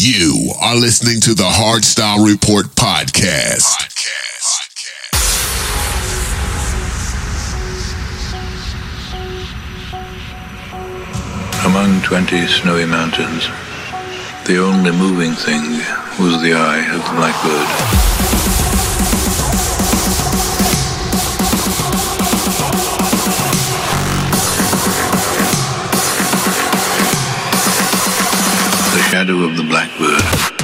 You are listening to the Hardstyle Report podcast. Among 20 snowy mountains, the only moving thing was the eye of the blackbird. Shadow of the blackbird.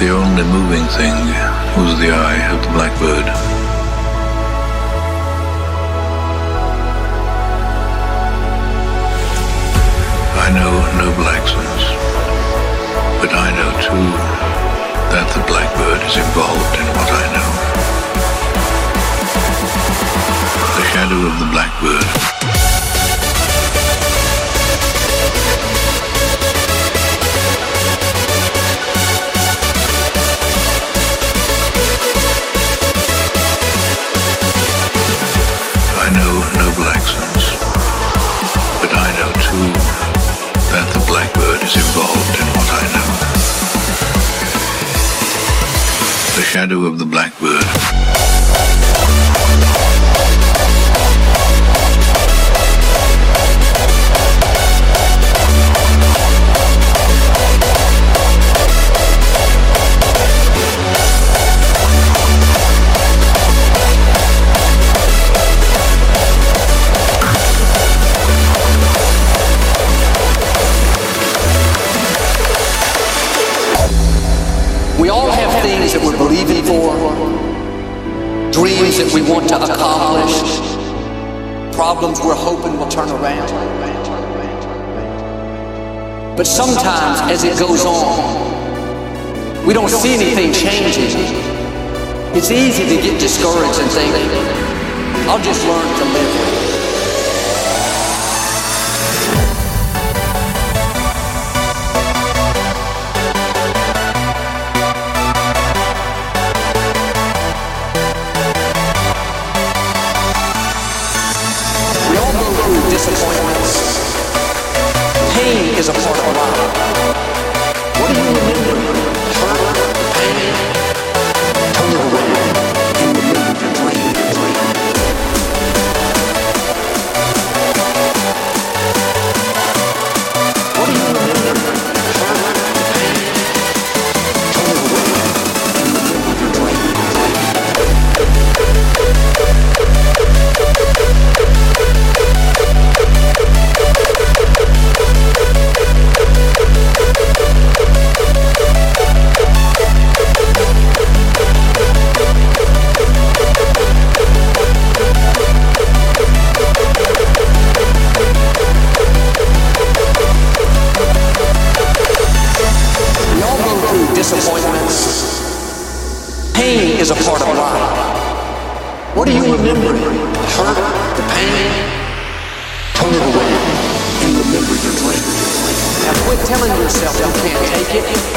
The only moving thing was the eye of the blackbird. I know noble accents, but I know too that the blackbird is involved in what I know. The shadow of the blackbird. Shadow of the blackbird. We want to accomplish, problems we're hoping will turn around. But sometimes, as it goes on, we don't see anything changing. It's easy to get discouraged and think, I'll just learn to live disappointments. Pain is a part of life. What do you remember? Yourself you can't take it.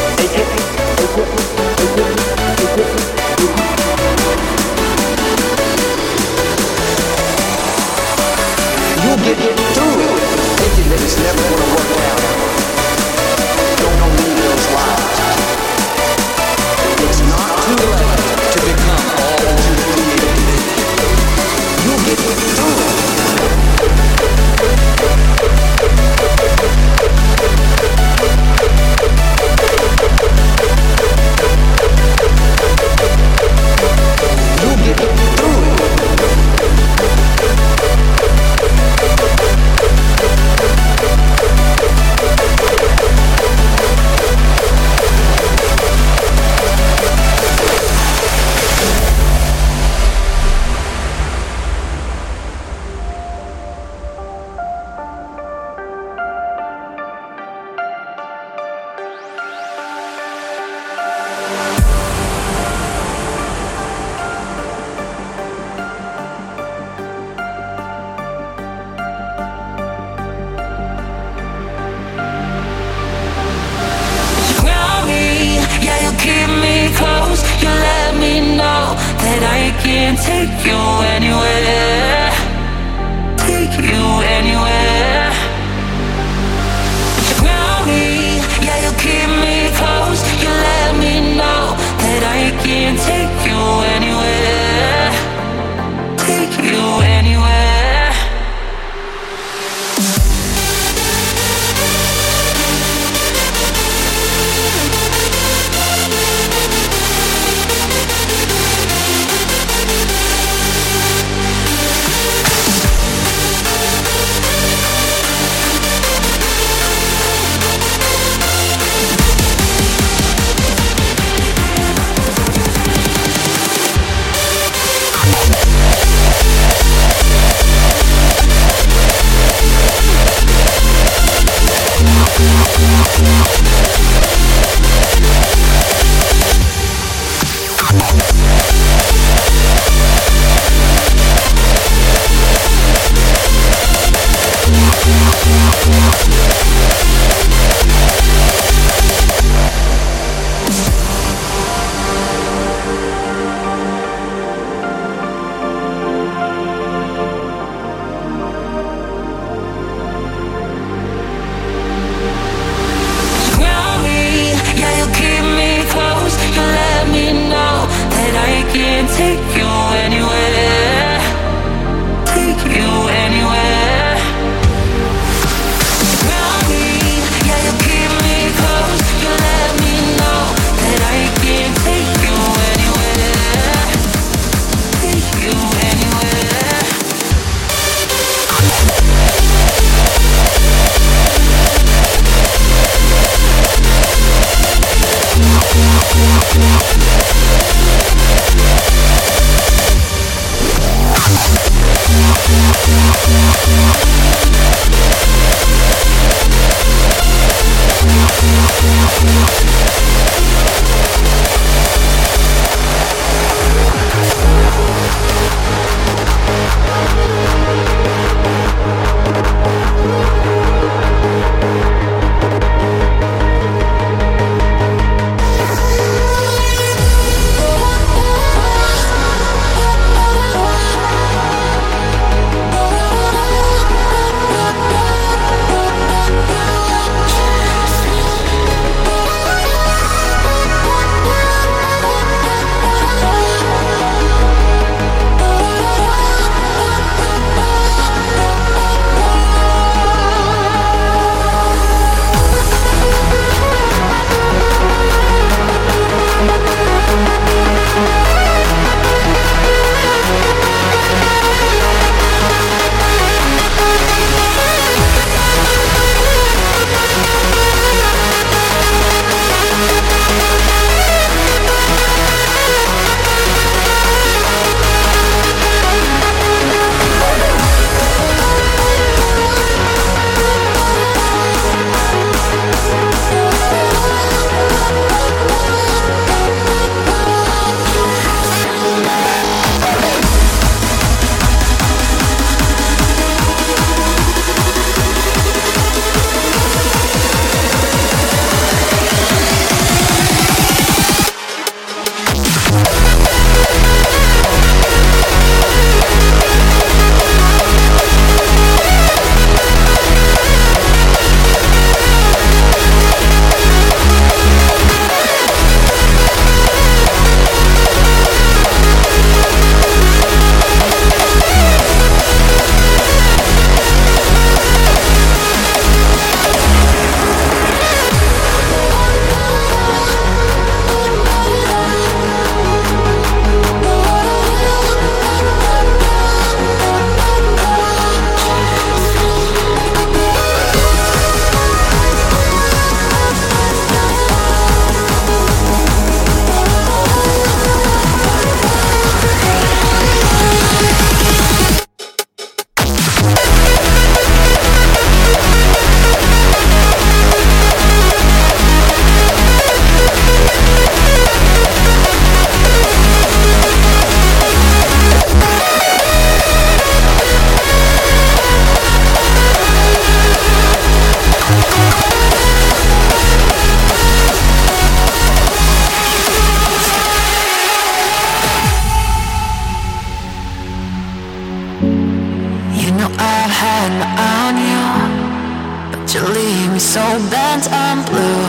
So bent and blue.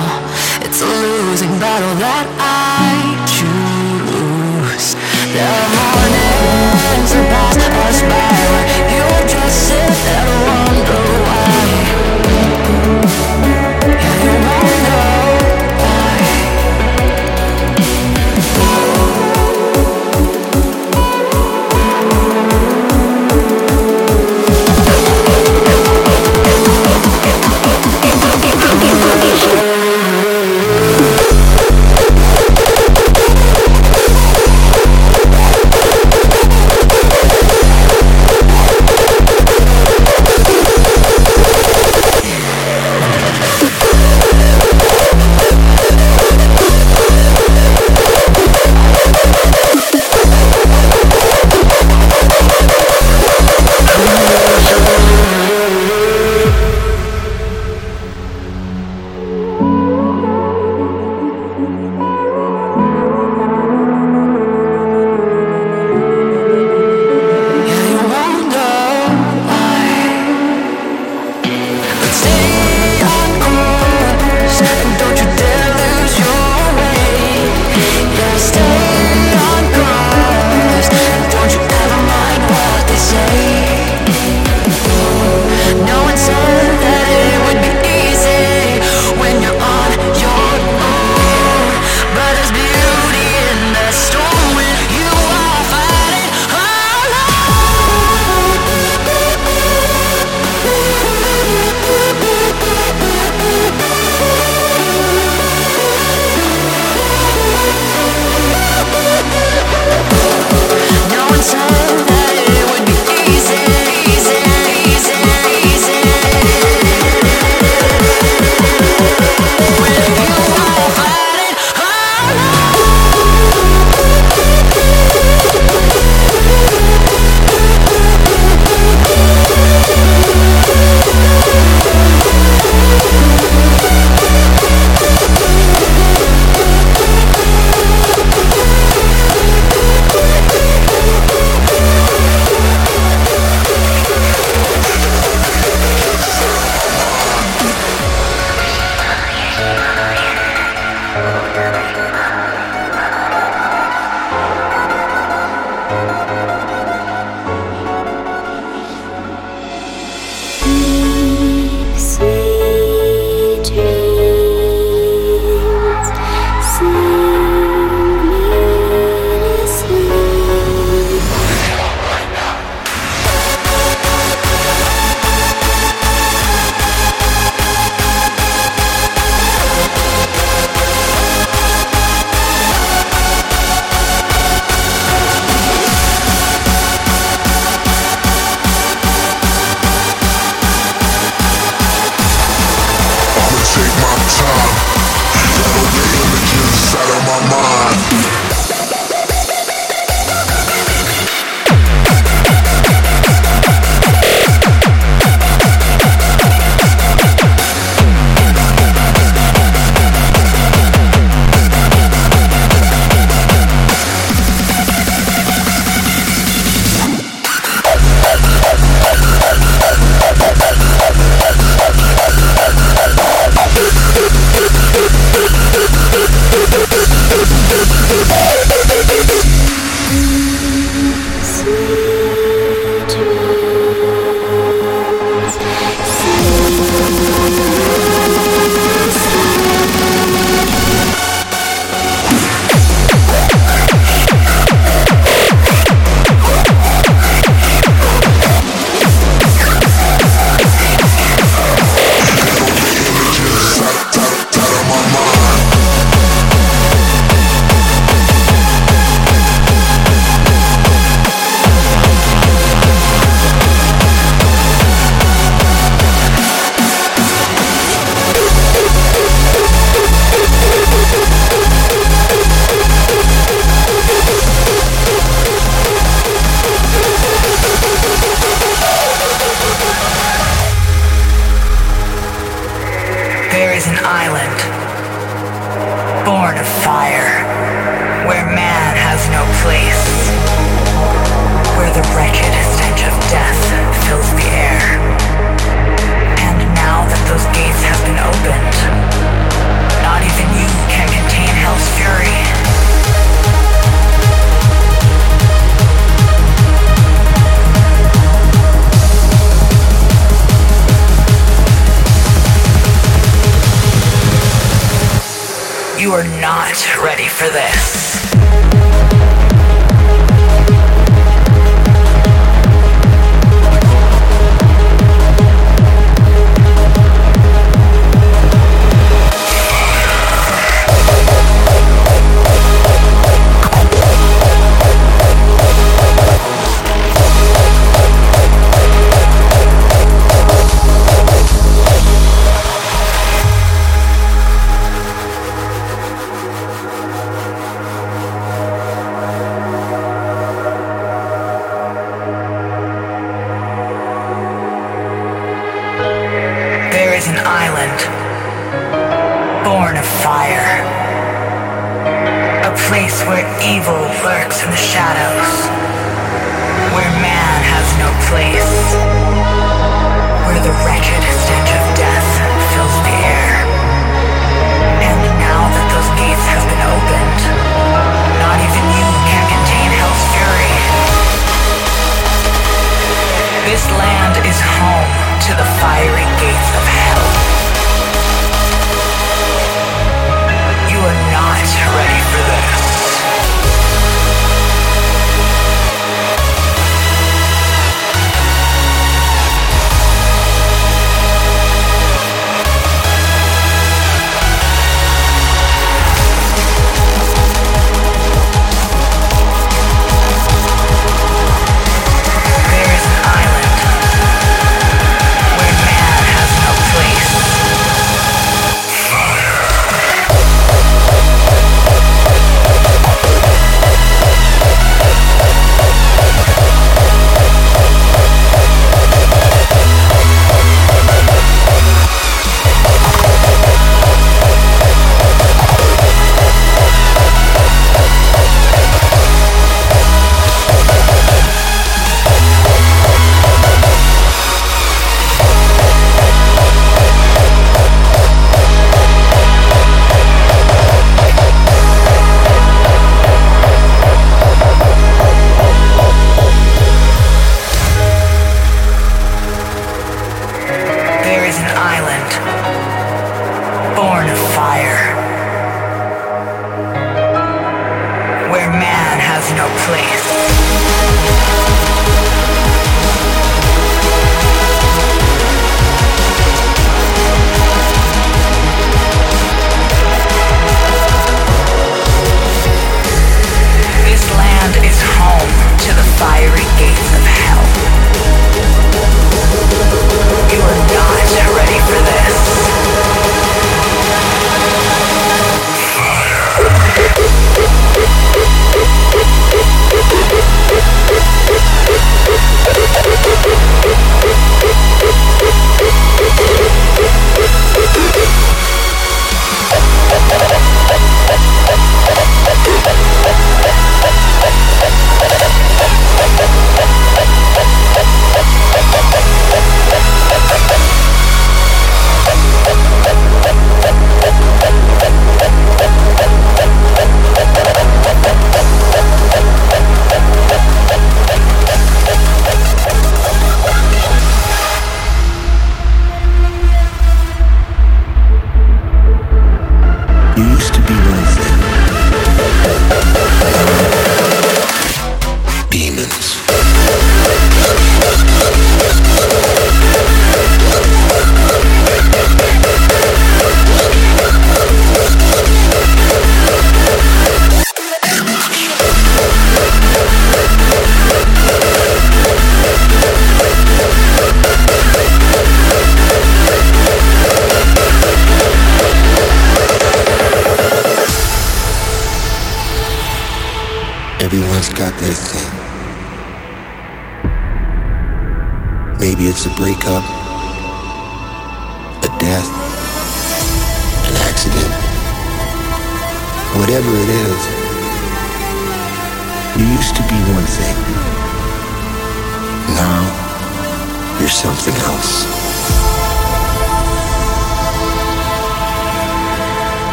It's a losing battle that I choose. There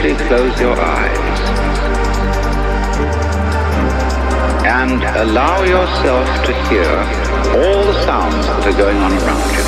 simply close your eyes and allow yourself to hear all the sounds that are going on around you.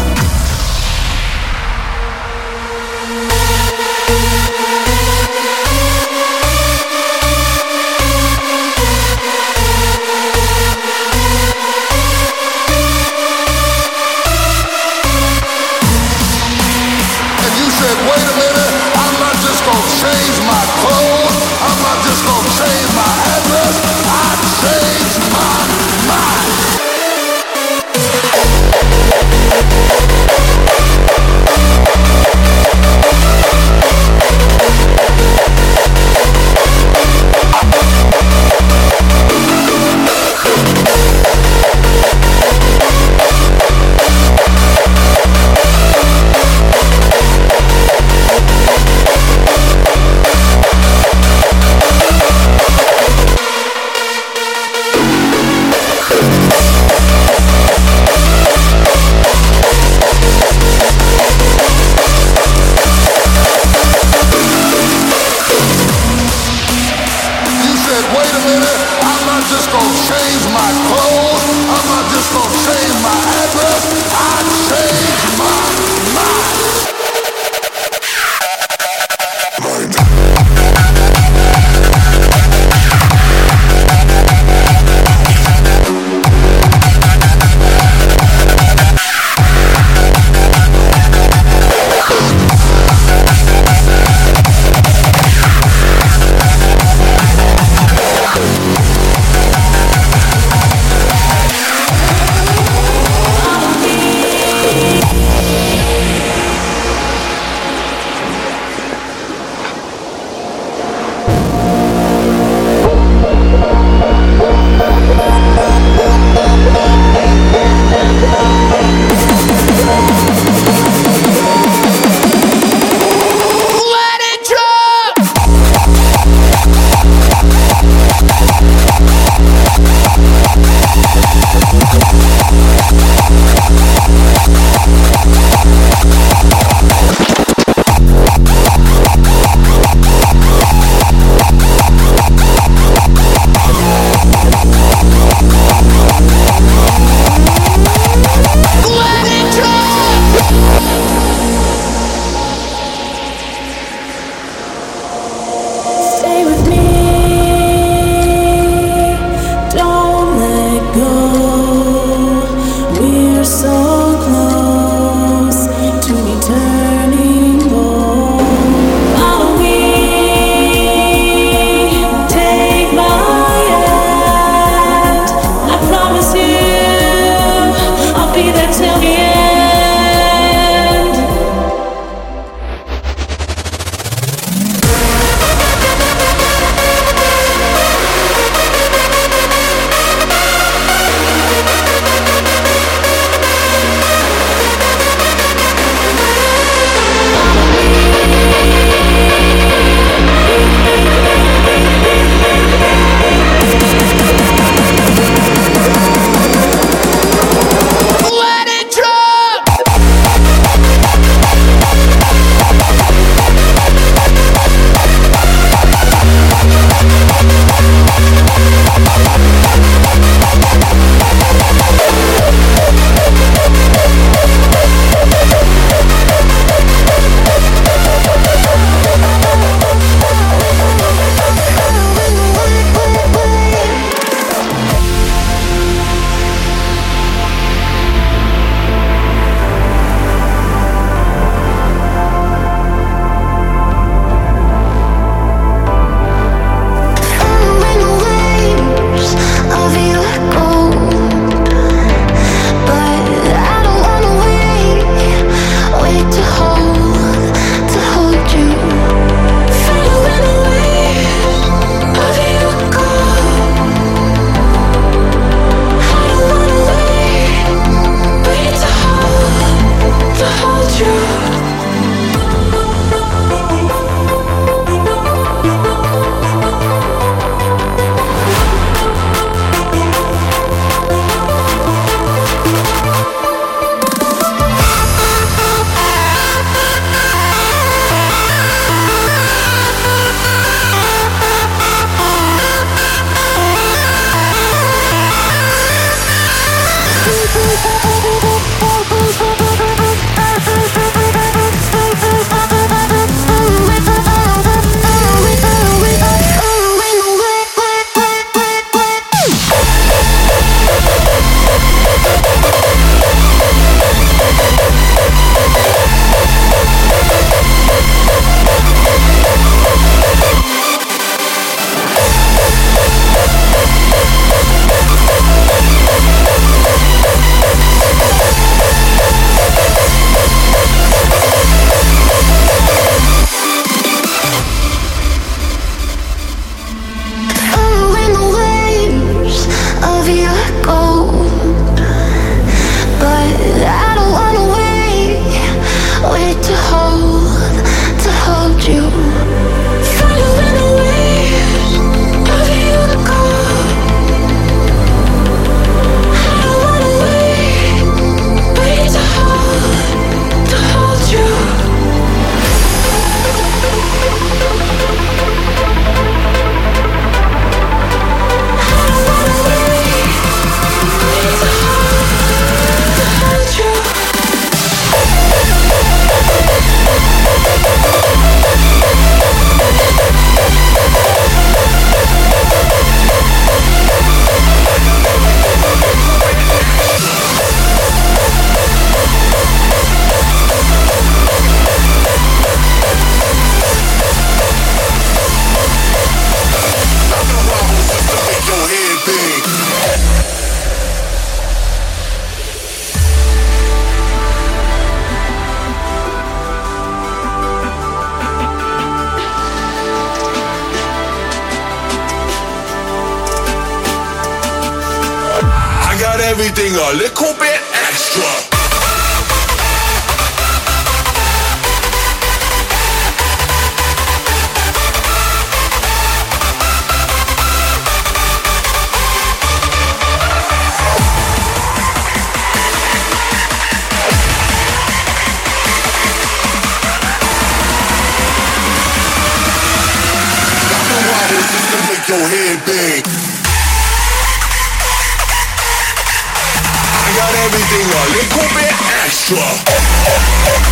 les combats extra.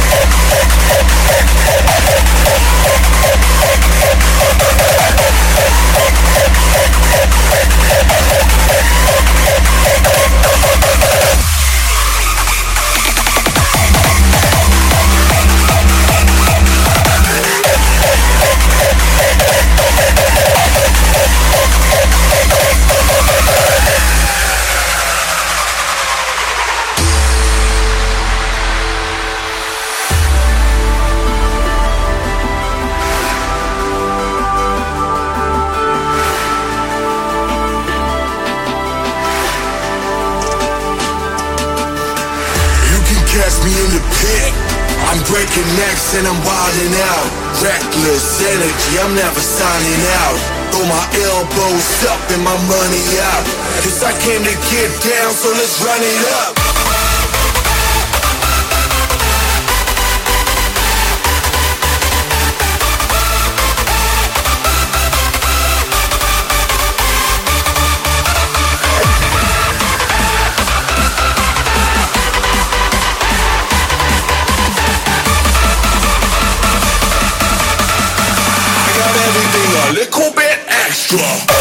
and I'm wilding out. Reckless energy, I'm never signing out. Throw my elbows up and my money out. Cause I came to get down, so let's run it up. Electra.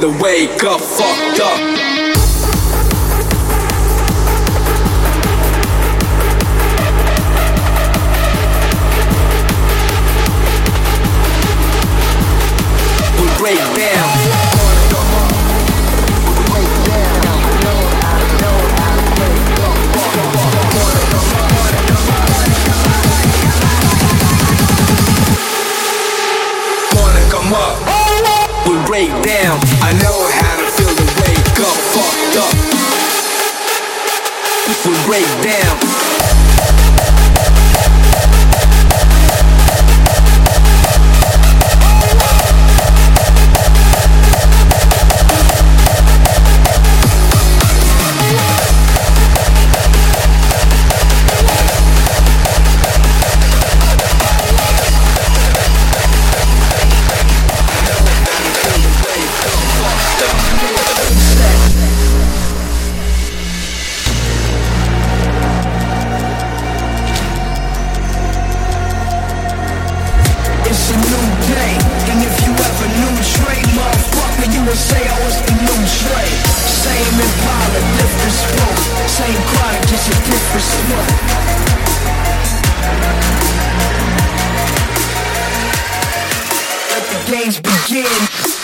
The wake to say I was the new Trey Same Impala, different smoke Same product, just a different smoke Let the games begin.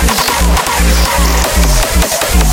Peace, peace.